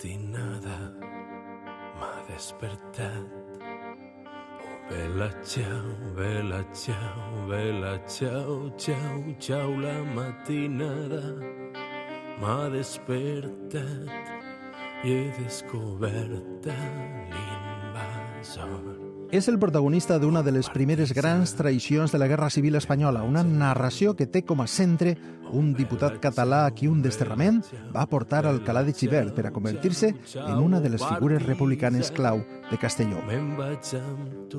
matinada m'ha despertat. Oh, vela, ciao, vela, ciao, vela, ciao, ciao, ciao, la matinada m'ha despertat i he descobert l'invasor. És el protagonista d'una de les primeres grans traïcions de la Guerra Civil Espanyola, una narració que té com a centre un diputat català a qui un desterrament va portar al Calà de Xivert per a convertir-se en una de les figures republicanes clau de Castelló.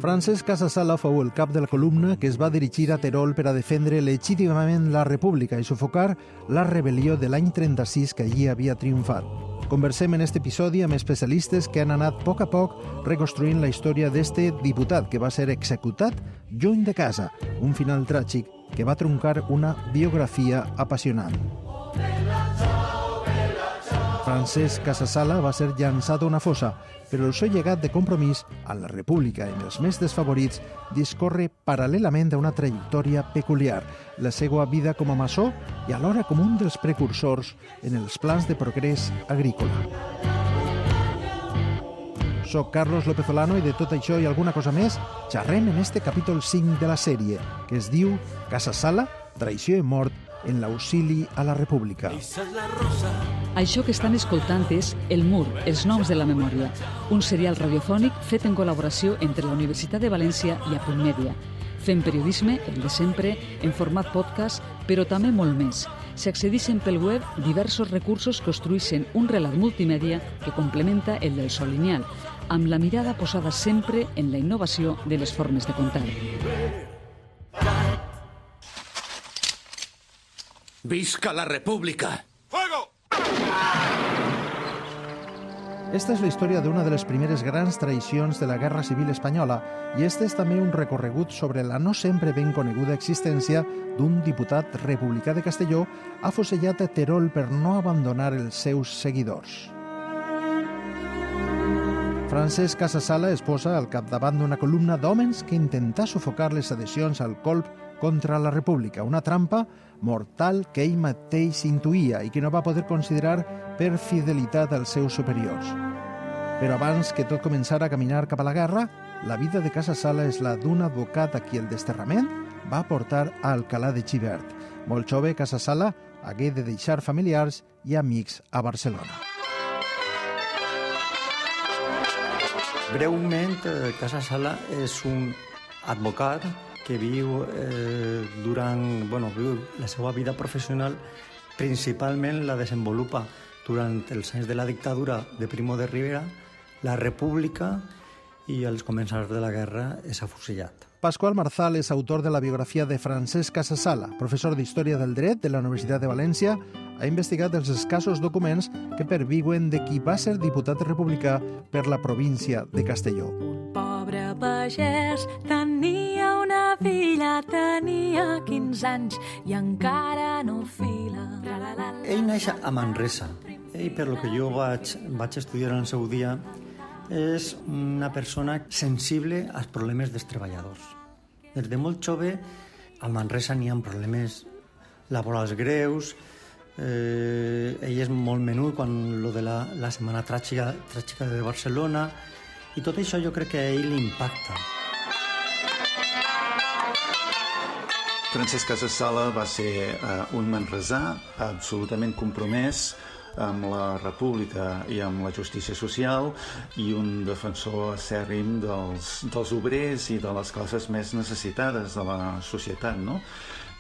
Francesc Casasala fou el cap de la columna que es va dirigir a Terol per a defendre legítimament la República i sufocar la rebel·lió de l'any 36 que allí havia triomfat. Conversem en aquest episodi amb especialistes que han anat a poc a poc reconstruint la història d'este diputat que va ser executat lluny de casa, un final tràgic que va truncar una biografia apassionant. Francesc Casasala va ser llançat a una fossa, però el seu llegat de compromís a la República en els més desfavorits discorre paral·lelament a una trajectòria peculiar, la seva vida com a maçó i alhora com un dels precursors en els plans de progrés agrícola. Soc Carlos López Olano i de tot això i alguna cosa més xerrem en este capítol 5 de la sèrie, que es diu Casa Sala, traïció i mort en l'auxili a la República. Això que estan escoltant és El Mur, els noms de la memòria, un serial radiofònic fet en col·laboració entre la Universitat de València i Apunt Mèdia. Fem periodisme, el de sempre, en format podcast, però també molt més. S'accedixen pel web diversos recursos que construeixen un relat multimèdia que complementa el del sol lineal, amb la mirada posada sempre en la innovació de les formes de contar. ¡Visca la República! ¡Fuego! Esta és la història d'una de les primeres grans traïcions de la Guerra Civil Espanyola i este és també un recorregut sobre la no sempre ben coneguda existència d'un diputat republicà de Castelló afusellat a Terol per no abandonar els seus seguidors. Francesc Casasala es posa al capdavant d'una columna d'homes que intenta sufocar les adhesions al colp contra la República, una trampa mortal que ell mateix intuïa i que no va poder considerar per fidelitat als seus superiors. Però abans que tot començara a caminar cap a la guerra, la vida de Casa Sala és la d'un advocat a qui el desterrament va portar a Alcalà de Xivert. Molt jove, Casa Sala hagué de deixar familiars i amics a Barcelona. Breument, eh, Casa Sala és un advocat que viu eh, durant bueno, viu la seva vida professional principalment la desenvolupa durant els anys de la dictadura de Primo de Rivera, la República i als començaments de la guerra és afusellat. Pasqual Marzal és autor de la biografia de Francesc Casasala, professor d'Història del Dret de la Universitat de València, ha investigat els escassos documents que perviuen de qui va ser diputat republicà per la província de Castelló. Un pobre pagès filla, tenia 15 anys i encara no fila. Ell neix a Manresa. Ell, per lo que jo vaig, vaig estudiar en el seu dia, és una persona sensible als problemes dels treballadors. Des de molt jove, al Manresa n'hi ha problemes laborals greus, eh, ell és molt menut quan lo de la, la setmana tràgica, tràgica de Barcelona, i tot això jo crec que a ell li impacta. Francesc Casasala va ser uh, un manresà absolutament compromès amb la república i amb la justícia social i un defensor acèrrim dels, dels obrers i de les classes més necessitades de la societat, no?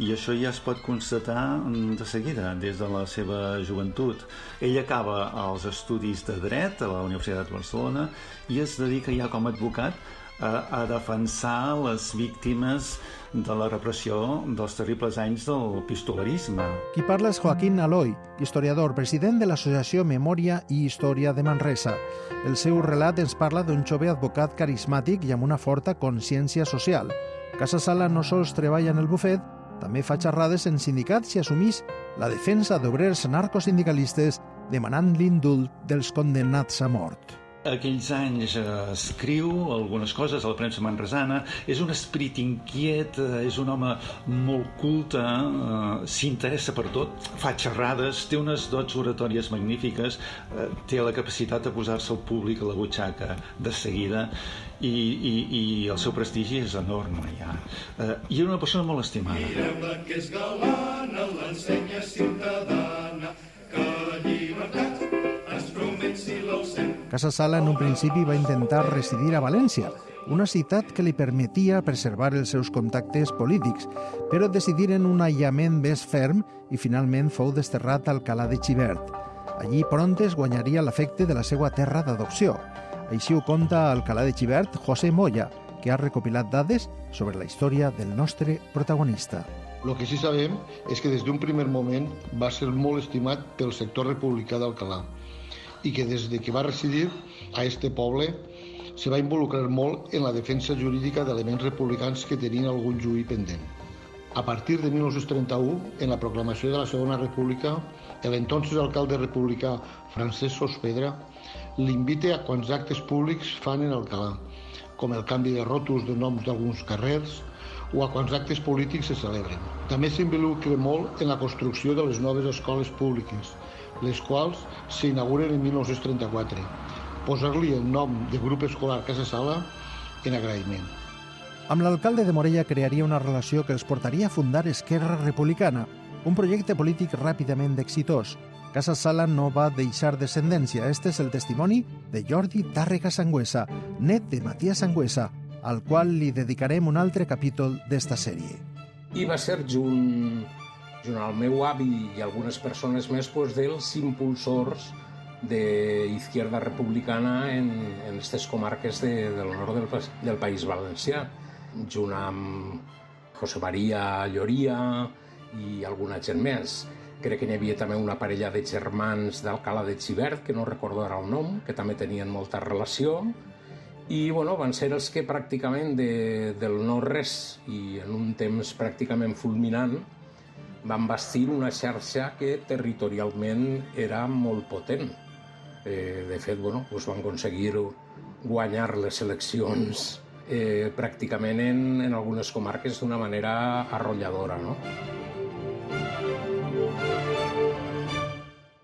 I això ja es pot constatar de seguida, des de la seva joventut. Ell acaba els estudis de dret a la Universitat de Barcelona i es dedica ja com a advocat a, a defensar les víctimes de la repressió dels terribles anys del pistolerisme. Qui parla és Joaquín Aloy, historiador, president de l'Associació Memòria i Història de Manresa. El seu relat ens parla d'un jove advocat carismàtic i amb una forta consciència social. Casa Sala no sols treballa en el bufet, també fa xerrades en sindicats i assumís la defensa d'obrers narcosindicalistes demanant l'indult dels condemnats a mort. Aquells anys eh, escriu algunes coses a la premsa manresana, és un esprit inquiet, eh, és un home molt culte, eh, s'interessa per tot, fa xerrades, té unes dots oratòries magnífiques, eh, té la capacitat de posar-se al públic a la butxaca de seguida i, i, i el seu prestigi és enorme ja. Eh, I era una persona molt estimada. Mireu-la que és galana, l'ensenya ciutadana, que llibertat Casa Sala en un principi va intentar residir a València, una ciutat que li permetia preservar els seus contactes polítics, però decidiren un aïllament més ferm i finalment fou desterrat al Calà de Xivert. Allí prontes guanyaria l'efecte de la seva terra d'adopció. Així ho conta al Calà de Xivert José Moya, que ha recopilat dades sobre la història del nostre protagonista. El que sí sabem és que des d'un primer moment va ser molt estimat pel sector republicà d'Alcalà i que des de que va residir a este poble se va involucrar molt en la defensa jurídica d'elements republicans que tenien algun juí pendent. A partir de 1931, en la proclamació de la Segona República, l'entonces alcalde republicà Francesc Sospedra l'invita a quants actes públics fan en Alcalà, com el canvi de ròtols de noms d'alguns carrers o a quants actes polítics se celebren. També s'involucra molt en la construcció de les noves escoles públiques, les quals s'inauguren en 1934. Posar-li el nom de grup escolar Casa Sala en agraïment. Amb l'alcalde de Morella crearia una relació que els portaria a fundar Esquerra Republicana, un projecte polític ràpidament exitós. Casa Sala no va deixar descendència. Este és el testimoni de Jordi Tàrrega Sangüesa, net de Matías Sangüesa, al qual li dedicarem un altre capítol d'esta sèrie. I va ser junt junt al meu avi i algunes persones més pues, dels impulsors de Republicana en, en aquestes comarques de, del nord del, del País Valencià, junt amb José María Lloria i alguna gent més. Crec que n'hi havia també una parella de germans d'Alcalà de Xivert, que no recordo ara el nom, que també tenien molta relació, i bueno, van ser els que pràcticament de, del no-res i en un temps pràcticament fulminant van bastir una xarxa que territorialment era molt potent. Eh, de fet, bueno, doncs van aconseguir guanyar les eleccions eh, pràcticament en, en algunes comarques d'una manera arrolladora. No?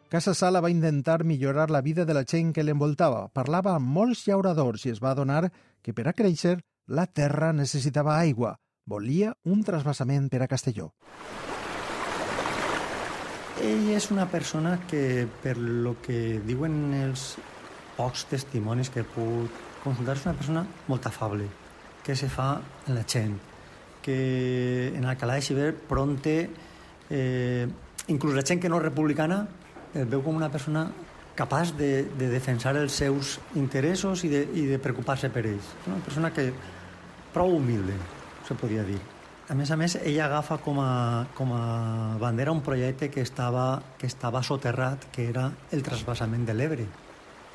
Casa Sala va intentar millorar la vida de la gent que l'envoltava. Parlava amb molts llauradors i es va adonar que per a créixer la terra necessitava aigua. Volia un trasbassament per a Castelló. Ell és una persona que, per lo que diuen els pocs testimonis que he pogut consultar, és una persona molt afable, que se fa en la gent, que en Alcalà de Xivert pronte, eh, inclús la gent que no és republicana, el veu com una persona capaç de, de defensar els seus interessos i de, i de preocupar-se per ells. Una persona que prou humilde, se podria dir. A més a ella agafa com a, bandera un projecte que estava, que estava soterrat, que era el trasbassament de l'Ebre.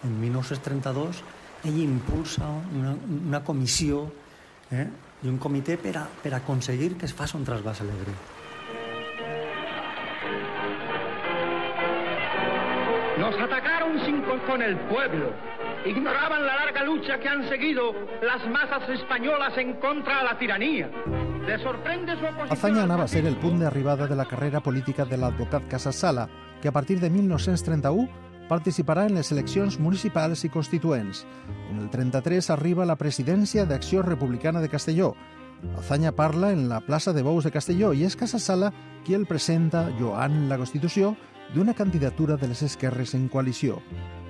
En 1932, ell impulsa una, una comissió eh, un comitè per, a, per que es faci un trasbàs l'Ebre. Nos atacaron sin con el pueblo. Ignoraban la larga lucha que han seguido las masas españolas en contra de la tiranía. Azaña anava a ser el punt d'arribada de la carrera política de l'advocat Casasala, que a partir de 1931 participarà en les eleccions municipals i constituents. En el 33 arriba la presidència d'Acció Republicana de Castelló. Azaña parla en la plaça de Bous de Castelló i és Casasala qui el presenta, Joan la Constitució, d'una candidatura de les esquerres en coalició.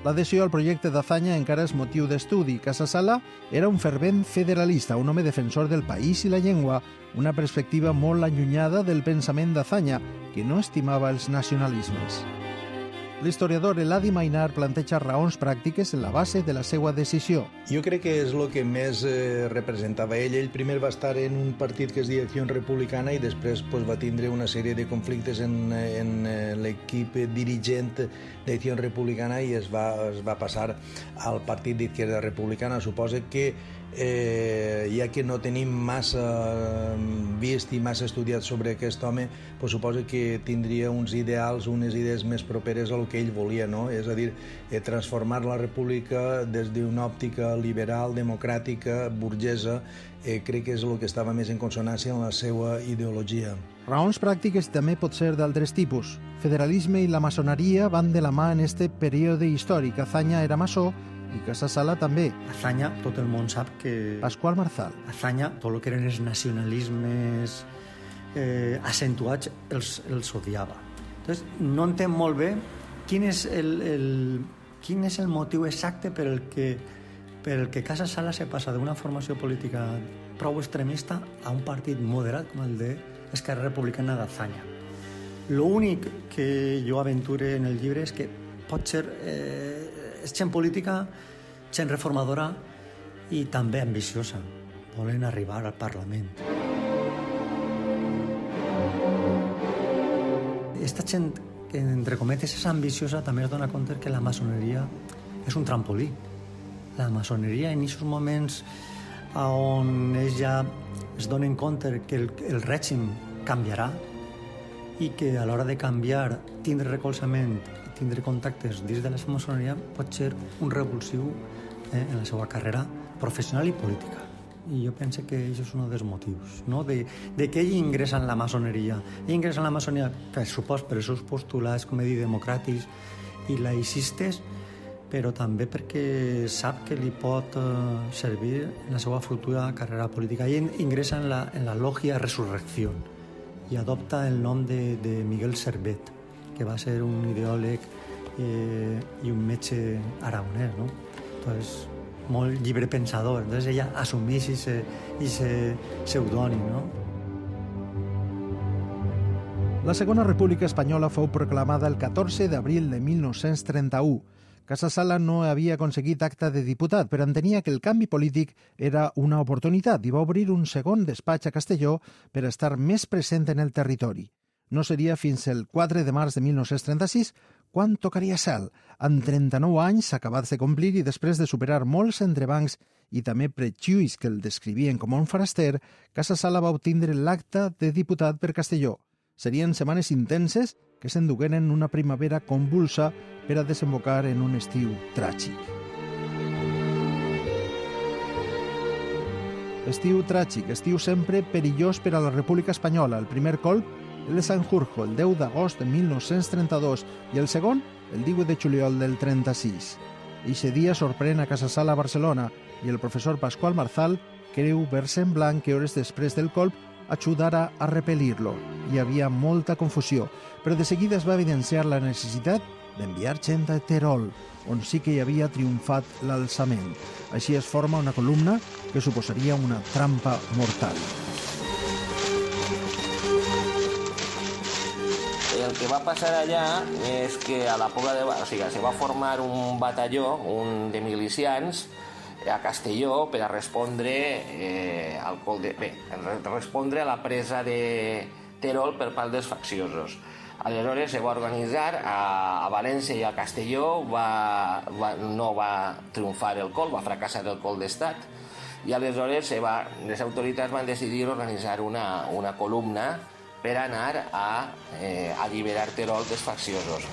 L'adhesió al projecte d'Azanya encara és motiu d'estudi. Casasala era un fervent federalista, un home defensor del país i la llengua, una perspectiva molt allunyada del pensament d'Azanya, que no estimava els nacionalismes. L'historiador Eladi Mainar planteja raons pràctiques en la base de la seva decisió. Jo crec que és el que més eh, representava ell. Ell primer va estar en un partit que és Direcció Republicana i després pues, va tindre una sèrie de conflictes en, en eh, l'equip dirigent d'Acció Republicana i es va, es va passar al partit d'Izquierda Republicana. Suposa que eh, ja que no tenim massa vist i massa estudiat sobre aquest home, pues suposa que tindria uns ideals, unes idees més properes al que ell volia, no? és a dir, eh, transformar la república des d'una òptica liberal, democràtica, burgesa, eh, crec que és el que estava més en consonància amb la seva ideologia. Raons pràctiques també pot ser d'altres tipus. Federalisme i la maçoneria van de la mà en este període històric. Azanya era maçó i Casa Sala també. Azanya, tot el món sap que... Pasqual Marzal. Azanya, tot el que eren els nacionalismes eh, accentuats, els, els odiava. Entonces, no entenc molt bé quin és el, el, quin és el motiu exacte per el que per el que Casa Sala se passa d'una formació política prou extremista a un partit moderat com el de Esquerra Republicana d'Azanya. L'únic que jo aventure en el llibre és que pot ser eh, és gent política, gent reformadora i també ambiciosa. Volen arribar al Parlament. Esta gent que, entre cometes, és ambiciosa, també es dona compte que la maçoneria és un trampolí la maçoneria en aquests moments on ells ja es donen compte que el, el règim canviarà i que a l'hora de canviar, tindre recolzament tindre contactes dins de la maçoneria pot ser un revulsiu eh, en la seva carrera professional i política. I jo penso que això és un dels motius, no? de, de que ell ingressa en la maçoneria. Ell ingressa en la maçoneria, per supos, per els seus postulats, com he dit, democràtics i laïcistes, però també perquè sap que li pot eh, servir en la seva futura carrera política. I ingressa en la, en la logia Resurrecció i adopta el nom de, de Miguel Servet, que va ser un ideòleg eh, i un metge aragonès, no? Entonces, molt llibrepensador. Entonces ella assumeix aquest pseudònim, no? La Segona República Espanyola fou proclamada el 14 d'abril de 1931 Casa Sala no havia aconseguit acta de diputat, però entenia que el canvi polític era una oportunitat i va obrir un segon despatx a Castelló per estar més present en el territori. No seria fins el 4 de març de 1936 quan tocaria cel, amb 39 anys acabats de complir i després de superar molts entrebancs i també prejuís que el descrivien com un foraster, Casa Sala va obtindre l'acta de diputat per Castelló. Serien setmanes intenses que s'endugueren una primavera convulsa per a desembocar en un estiu tràgic. Estiu tràgic, estiu sempre perillós per a la República Espanyola. El primer colp, el de Sanjurjo, el 10 d'agost de 1932, i el segon, el 18 de juliol del 36. Eixe dia sorprèn a Casa Sala a Barcelona i el professor Pasqual Marzal creu ver semblant que hores després del colp ajudara a repel·lir-lo. Hi havia molta confusió, però de seguida es va evidenciar la necessitat d'enviar gent a Terol, on sí que hi havia triomfat l'alçament. Així es forma una columna que suposaria una trampa mortal. Que va passar allà és que a la Pobla de... O sigui, se va formar un batalló, un de milicians, a Castelló per a respondre eh, al col de... Bé, respondre a la presa de Terol per part dels facciosos. Aleshores se va organitzar a, a València i a Castelló, va, va, no va triomfar el col, va fracassar el col d'estat, i aleshores se va, les autoritats van decidir organitzar una, una columna per anar a eh, alliberar Terol dels facciosos.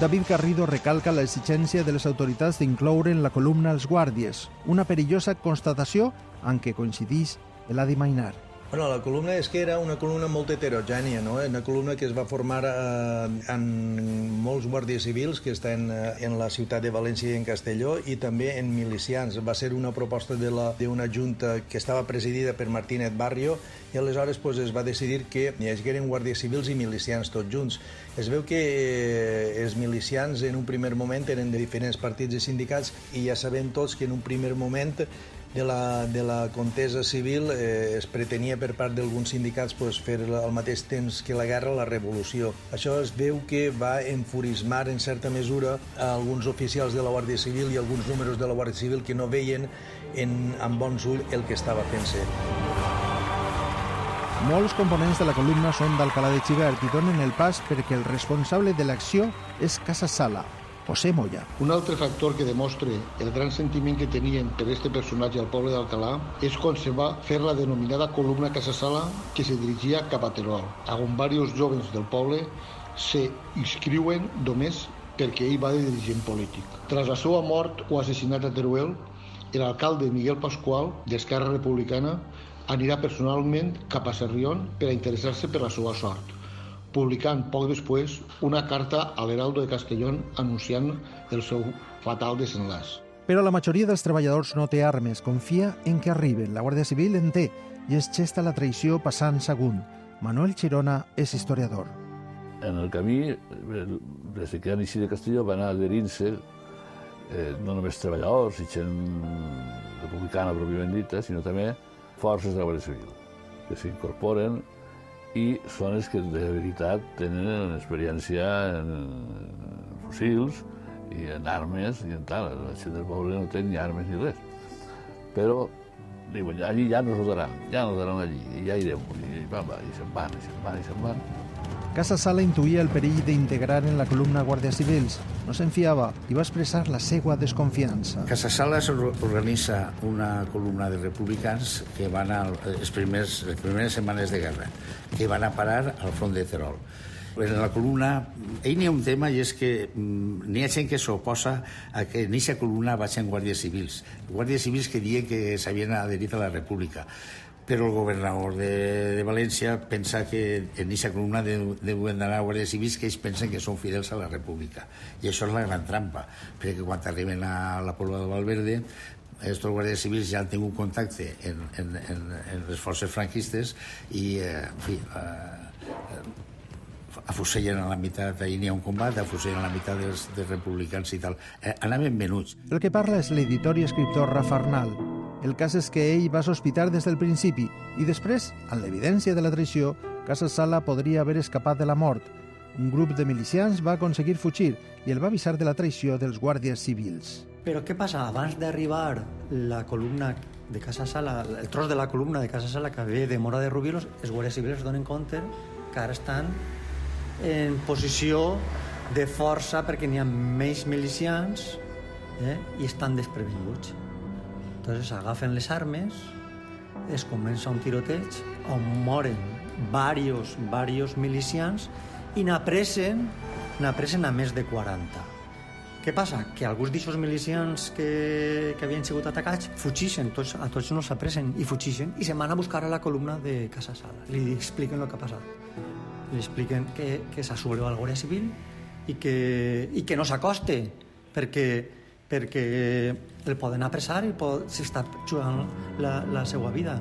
David Garrido recalca la exigència de les autoritats d'incloure en la columna els guàrdies, una perillosa constatació en què coincideix Eladi Mainar. Bueno, la columna és que era una columna molt heterogènia, no? una columna que es va formar eh, en molts guàrdies civils que estan eh, en la ciutat de València i en Castelló i també en milicians. Va ser una proposta d'una junta que estava presidida per Martínez Barrio i aleshores pues, es va decidir que hi hagueren guàrdies civils i milicians tots junts. Es veu que eh, els milicians en un primer moment eren de diferents partits i sindicats i ja sabem tots que en un primer moment de la, de la contesa civil eh, es pretenia per part d'alguns sindicats pues, fer al mateix temps que la guerra la revolució. Això es veu que va enfurismar en certa mesura a alguns oficials de la Guàrdia Civil i alguns números de la Guàrdia Civil que no veien en, amb bons ulls el que estava fent-se. Molts components de la columna són d'Alcalà de Xivert i donen el pas perquè el responsable de l'acció és Casa Sala. José Moya. Un altre factor que demostra el gran sentiment que tenien per este personatge al poble d'Alcalà és quan se va fer la denominada columna Casa Sala que se dirigia cap a Terol, on diversos jovens del poble se inscriuen només perquè ell va de dirigent polític. Tras la seva mort o assassinat a Teruel, l'alcalde Miguel Pasqual, d'Esquerra Republicana, anirà personalment cap a Sarrión per a interessar-se per la seva sort, publicant poc després una carta a l'Heraldo de Castellón anunciant el seu fatal desenlaç. Però la majoria dels treballadors no té armes, confia en que arriben. La Guàrdia Civil en té i es gesta la traïció passant segon. Manuel Chirona és historiador. En el camí, des que han eixit de Castelló, van adherint-se eh, no només treballadors i gent republicana pròpiament dita, sinó també forces de la Guàrdia Civil, que s'incorporen i són els que de veritat tenen experiència en fusils i en armes i en tal. La gent del poble no té ni armes ni res. Però diuen, allí ja nos daran, ja nos daran allí, i ja irem. I, va, va, i se'n van, i se'n van, i se'n van. Casa Sala intuïa el perill d'integrar en la columna Guàrdies Civils. No se'n fiava i va expressar la seva desconfiança. Casa Sala organitza una columna de republicans que van a les, primers, les primeres setmanes de guerra, que van a parar al front de Terol. En la columna, ell n'hi ha un tema i és que mm, n'hi ha gent que s'oposa a que en aquesta columna vagin guàrdies civils. Guàrdies civils que diuen que s'havien adherit a la república però el governador de, de València pensa que en aquesta columna deuen d'anar a guàrdies civils que ells pensen que són fidels a la república. I això és la gran trampa, perquè quan arriben a la Pobla de Valverde aquests guàrdies civils ja han tingut contacte en, en, en, en les forces franquistes i, eh, en fi, eh, afusellen a la meitat, ahir n'hi ha un combat, afusellen a la meitat dels, dels republicans i tal. Eh, anaven venuts. El que parla és l'editor i escriptor Rafa Arnal. El cas és que ell va sospitar des del principi i després, amb l'evidència de la traïció, Casa Sala podria haver escapat de la mort. Un grup de milicians va aconseguir fugir i el va avisar de la traïció dels guàrdies civils. Però què passa? Abans d'arribar la columna de Casa Sala, el tros de la columna de Casa Sala que ve de Mora de Rubilos, els guàrdies civils es donen compte que ara estan en posició de força perquè n'hi ha més milicians eh, i estan desprevinguts. Entonces agafen les armes, es comença un tiroteig on moren varios, varios milicians i n'apressen n'apressen a més de 40. Què passa? Que alguns d'aquests milicians que, que havien sigut atacats fugixen, tots, a tots no s'apressen i fugixen i se'n van a buscar a la columna de Casa Sala. Li expliquen el que ha passat. Li expliquen que, que s'ha sublevat la Guàrdia Civil i que, i que no s'acoste perquè, perquè el poden apressar i pot, s'està jugant la, la seva vida.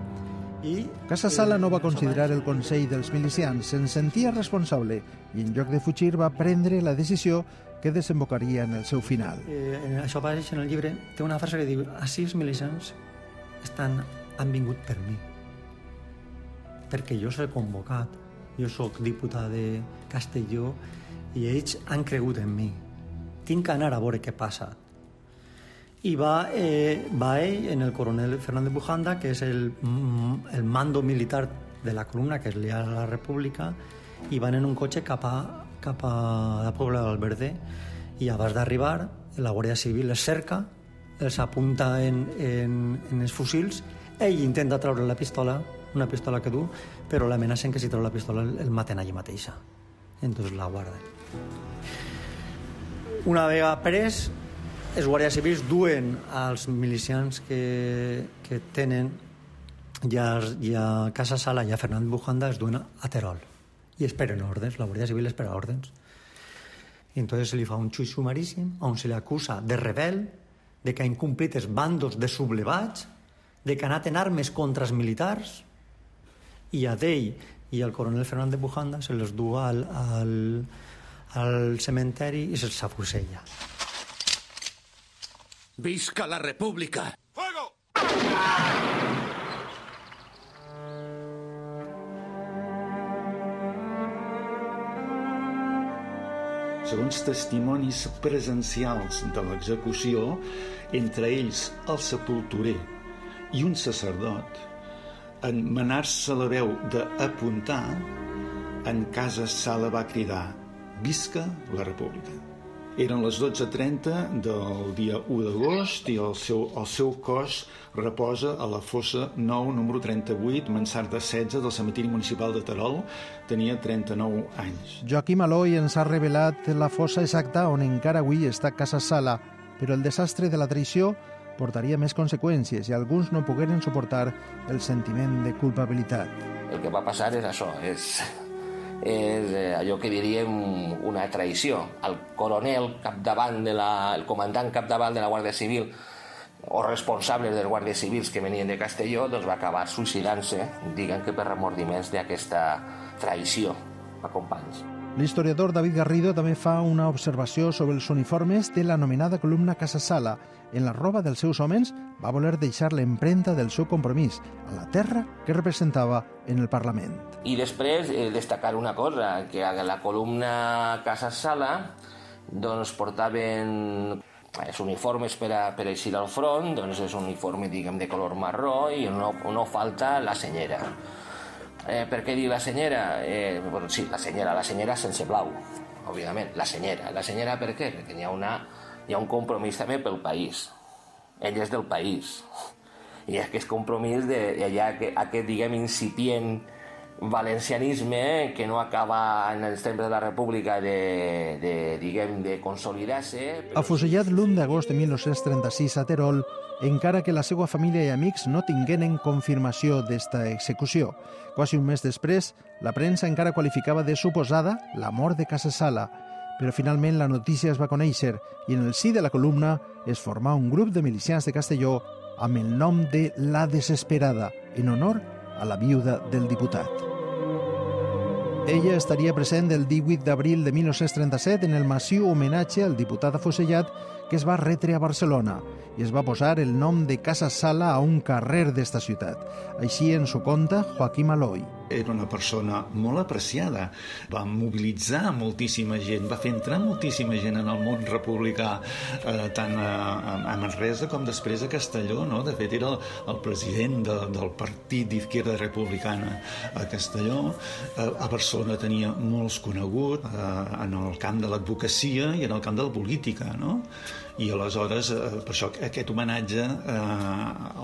I, Casa Sala no va considerar el Consell dels milicians, se'n sentia responsable i en lloc de fugir va prendre la decisió que desembocaria en el seu final. Eh, això apareix en el llibre. Té una frase que diu així els milicians estan, han vingut per mi. Perquè jo s'he convocat. Jo sóc diputat de Castelló i ells han cregut en mi. Tinc que anar a veure què passa. I va, eh, va en el coronel Fernández Bujanda, que és el, el mando militar de la columna que és leal a la República, i van en un cotxe cap a, cap a la Pobla del Verder i abans d'arribar la Guàrdia Civil es cerca, els apunta en, en, en els fusils, ell intenta treure la pistola, una pistola que du, però l'amenacen que si treu la pistola el, el maten allà mateixa. Entonces la guarden. Una vegada pres, els guàrdies civils duen als milicians que, que tenen i a, i a Casa Sala i a Fernand Bujanda es duen a Terol i esperen ordres, la Guàrdia Civil espera ordres. I entonces se li fa un xui sumaríssim on se li acusa de rebel, de que ha incomplit els bandos de sublevats, de que ha anat en armes contra els militars, i a d'ell i al coronel Fernández Bujanda se les du al, al, al cementeri i se'ls afusella. Visca la República! ¡Fuego! segons testimonis presencials de l'execució, entre ells el sepulturer i un sacerdot, en manar-se la veu d'apuntar, en casa Sala va cridar «Visca la República». Eren les 12.30 del dia 1 d'agost i el seu, el seu cos reposa a la fossa 9, número 38, Mansarda 16 del cementiri municipal de Terol. Tenia 39 anys. Joaquim Aloi ens ha revelat la fossa exacta on encara avui està Casa Sala, però el desastre de la traïció portaria més conseqüències i alguns no pogueren suportar el sentiment de culpabilitat. El que va passar és això, és és eh, allò que diríem una traïció. El coronel capdavant de la, el comandant capdavant de la Guàrdia Civil o responsables dels guàrdies civils que venien de Castelló doncs va acabar suïcidant-se, diguen que per remordiments d'aquesta traïció a companys. L'historiador David Garrido també fa una observació sobre els uniformes de l'anomenada columna Casa Sala. En la roba dels seus homes va voler deixar l'empremta del seu compromís a la terra que representava en el Parlament. I després eh, destacar una cosa, que a la columna Casa Sala doncs portaven els uniformes per a, per eixir al front, doncs és un uniforme, diguem, de color marró i no, no falta la senyera. Eh, per què dir la senyera? Eh, bueno, sí, la senyera, la senyera sense blau, òbviament, la senyera. La senyera per què? Perquè hi ha, una, hi ha un compromís també pel país. Ell és del país. I aquest compromís de, de allà, aquest, diguem, incipient valencianisme que no acaba en els temps de la República de, de diguem, de consolidar-se. Afusellat l'1 d'agost de 1936 a Terol, encara que la seva família i amics no tingueren confirmació d'esta execució. Quasi un mes després, la premsa encara qualificava de suposada la mort de Casasala, però finalment la notícia es va conèixer i en el sí de la columna es formà un grup de milicians de Castelló amb el nom de La Desesperada, en honor a la viuda del diputat. Ella estaria present el 18 d'abril de 1937 en el massiu homenatge al diputat afusellat que es va retre a Barcelona i es va posar el nom de Casa Sala a un carrer d'esta ciutat. Així ens ho conta Joaquim Aloi. Era una persona molt apreciada, va mobilitzar moltíssima gent, va fer entrar moltíssima gent en el món republicà, eh, tant a, a Manresa com després a Castelló, no? De fet, era el, el president de, del partit d'Izquierda Republicana a Castelló. Eh, a Barcelona tenia molts coneguts eh, en el camp de l'advocacia i en el camp de la política, no? i aleshores eh, per això aquest homenatge eh,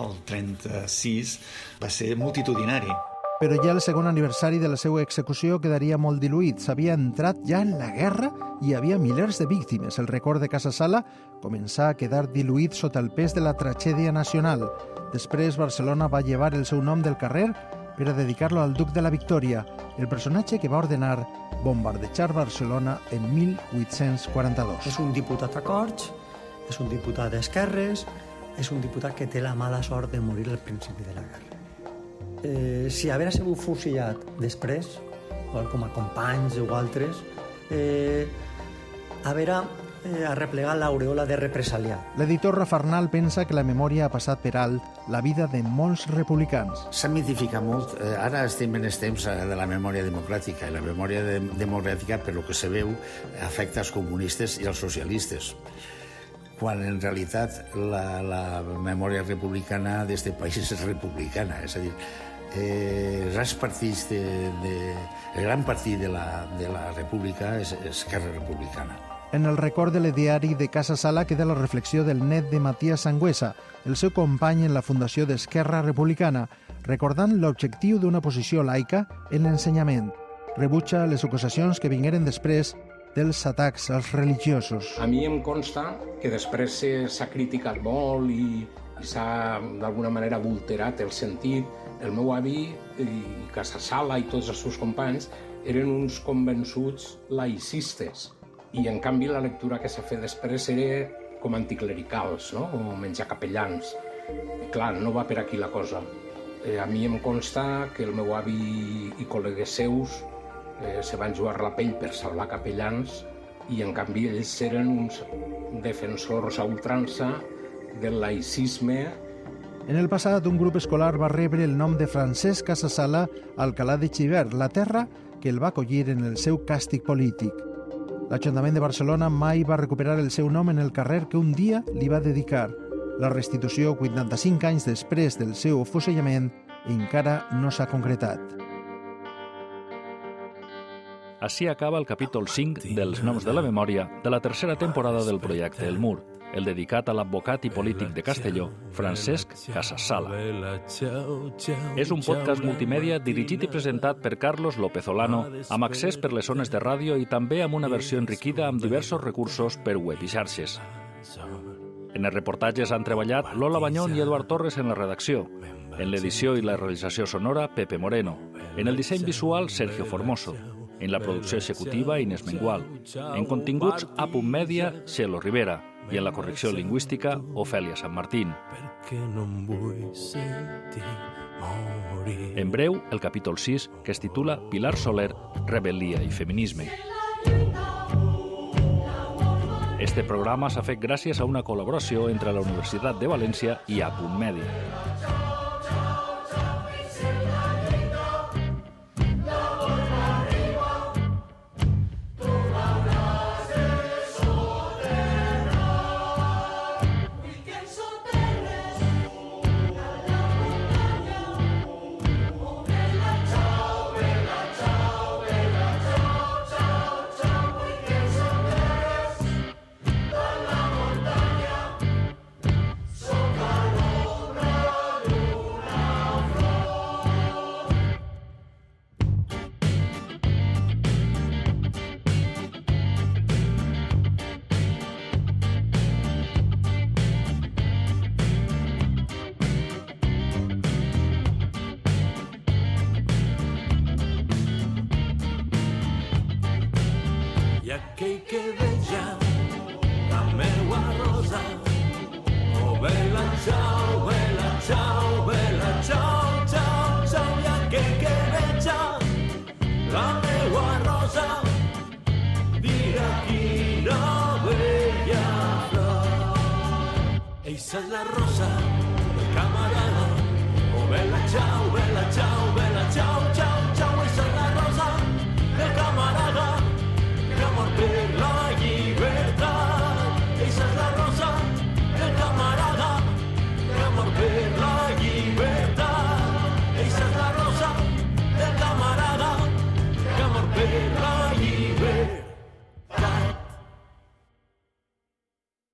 el 36 va ser multitudinari. Però ja el segon aniversari de la seva execució quedaria molt diluït. S'havia entrat ja en la guerra i hi havia milers de víctimes. El record de Casa Sala començà a quedar diluït sota el pes de la tragèdia nacional. Després Barcelona va llevar el seu nom del carrer per a dedicar-lo al duc de la Victòria, el personatge que va ordenar bombardejar Barcelona en 1842. És un diputat a Corts és un diputat d'esquerres, és un diputat que té la mala sort de morir al principi de la guerra. Eh, si haver sigut fusillat després, com a companys o altres, eh, haver eh, arreplegat l'aureola de represaliat. L'editor Rafarnal pensa que la memòria ha passat per alt la vida de molts republicans. S'ha mitificat molt. Eh, ara estem en els temps eh, de la memòria democràtica i la memòria de, democràtica, per lo que se veu, afecta als comunistes i als socialistes quan en realitat la, la memòria republicana d'aquest país és republicana, és a dir, eh, els partits de, de, el gran partit de la, de la república és Esquerra Republicana. En el record de l'ideari de Casa Sala queda la reflexió del net de Matías Sangüesa, el seu company en la fundació d'Esquerra Republicana, recordant l'objectiu d'una posició laica en l'ensenyament. Rebutja les acusacions que vingueren després dels atacs als religiosos. A mi em consta que després s'ha criticat molt i, i s'ha d'alguna manera adulterat el sentit. El meu avi i Casasala i tots els seus companys eren uns convençuts laicistes i en canvi la lectura que s'ha fet després era com anticlericals, no? o menjar capellans. I clar, no va per aquí la cosa. Eh, a mi em consta que el meu avi i col·legues seus eh, se van jugar la pell per salvar capellans i en canvi ells eren uns defensors a ultrança del laïcisme en el passat, un grup escolar va rebre el nom de Francesc Casasala Alcalà de Xivert, la terra que el va acollir en el seu càstig polític. L'Ajuntament de Barcelona mai va recuperar el seu nom en el carrer que un dia li va dedicar. La restitució, 85 anys després del seu afusellament, encara no s'ha concretat. Així acaba el capítol 5 dels Noms de la Memòria de la tercera temporada del projecte El Mur, el dedicat a l'advocat i polític de Castelló, Francesc Casassala. És un podcast multimèdia dirigit i presentat per Carlos López Olano, amb accés per les zones de ràdio i també amb una versió enriquida amb diversos recursos per web i xarxes. En els reportatges han treballat Lola Banyón i Eduard Torres en la redacció, en l'edició i la realització sonora, Pepe Moreno, en el disseny visual, Sergio Formoso, en la producció executiva, Inés Mengual. En continguts, a Punt Mèdia, Xelo Rivera. I en la correcció lingüística, Ofèlia Sant Martín. En breu, el capítol 6, que es titula Pilar Soler, Rebel·lia i Feminisme. Este programa s'ha fet gràcies a una col·laboració entre la Universitat de València i a Punt i aquell que veja la meua rosa. Oh, bella ciao, bella ciao, bella ciao, ciao, ciao, i aquell que veja la meua rosa. Dirà quina bella flor. Eixa és la rosa camarada. Oh, bella ciao, bella ciao, bella ciao,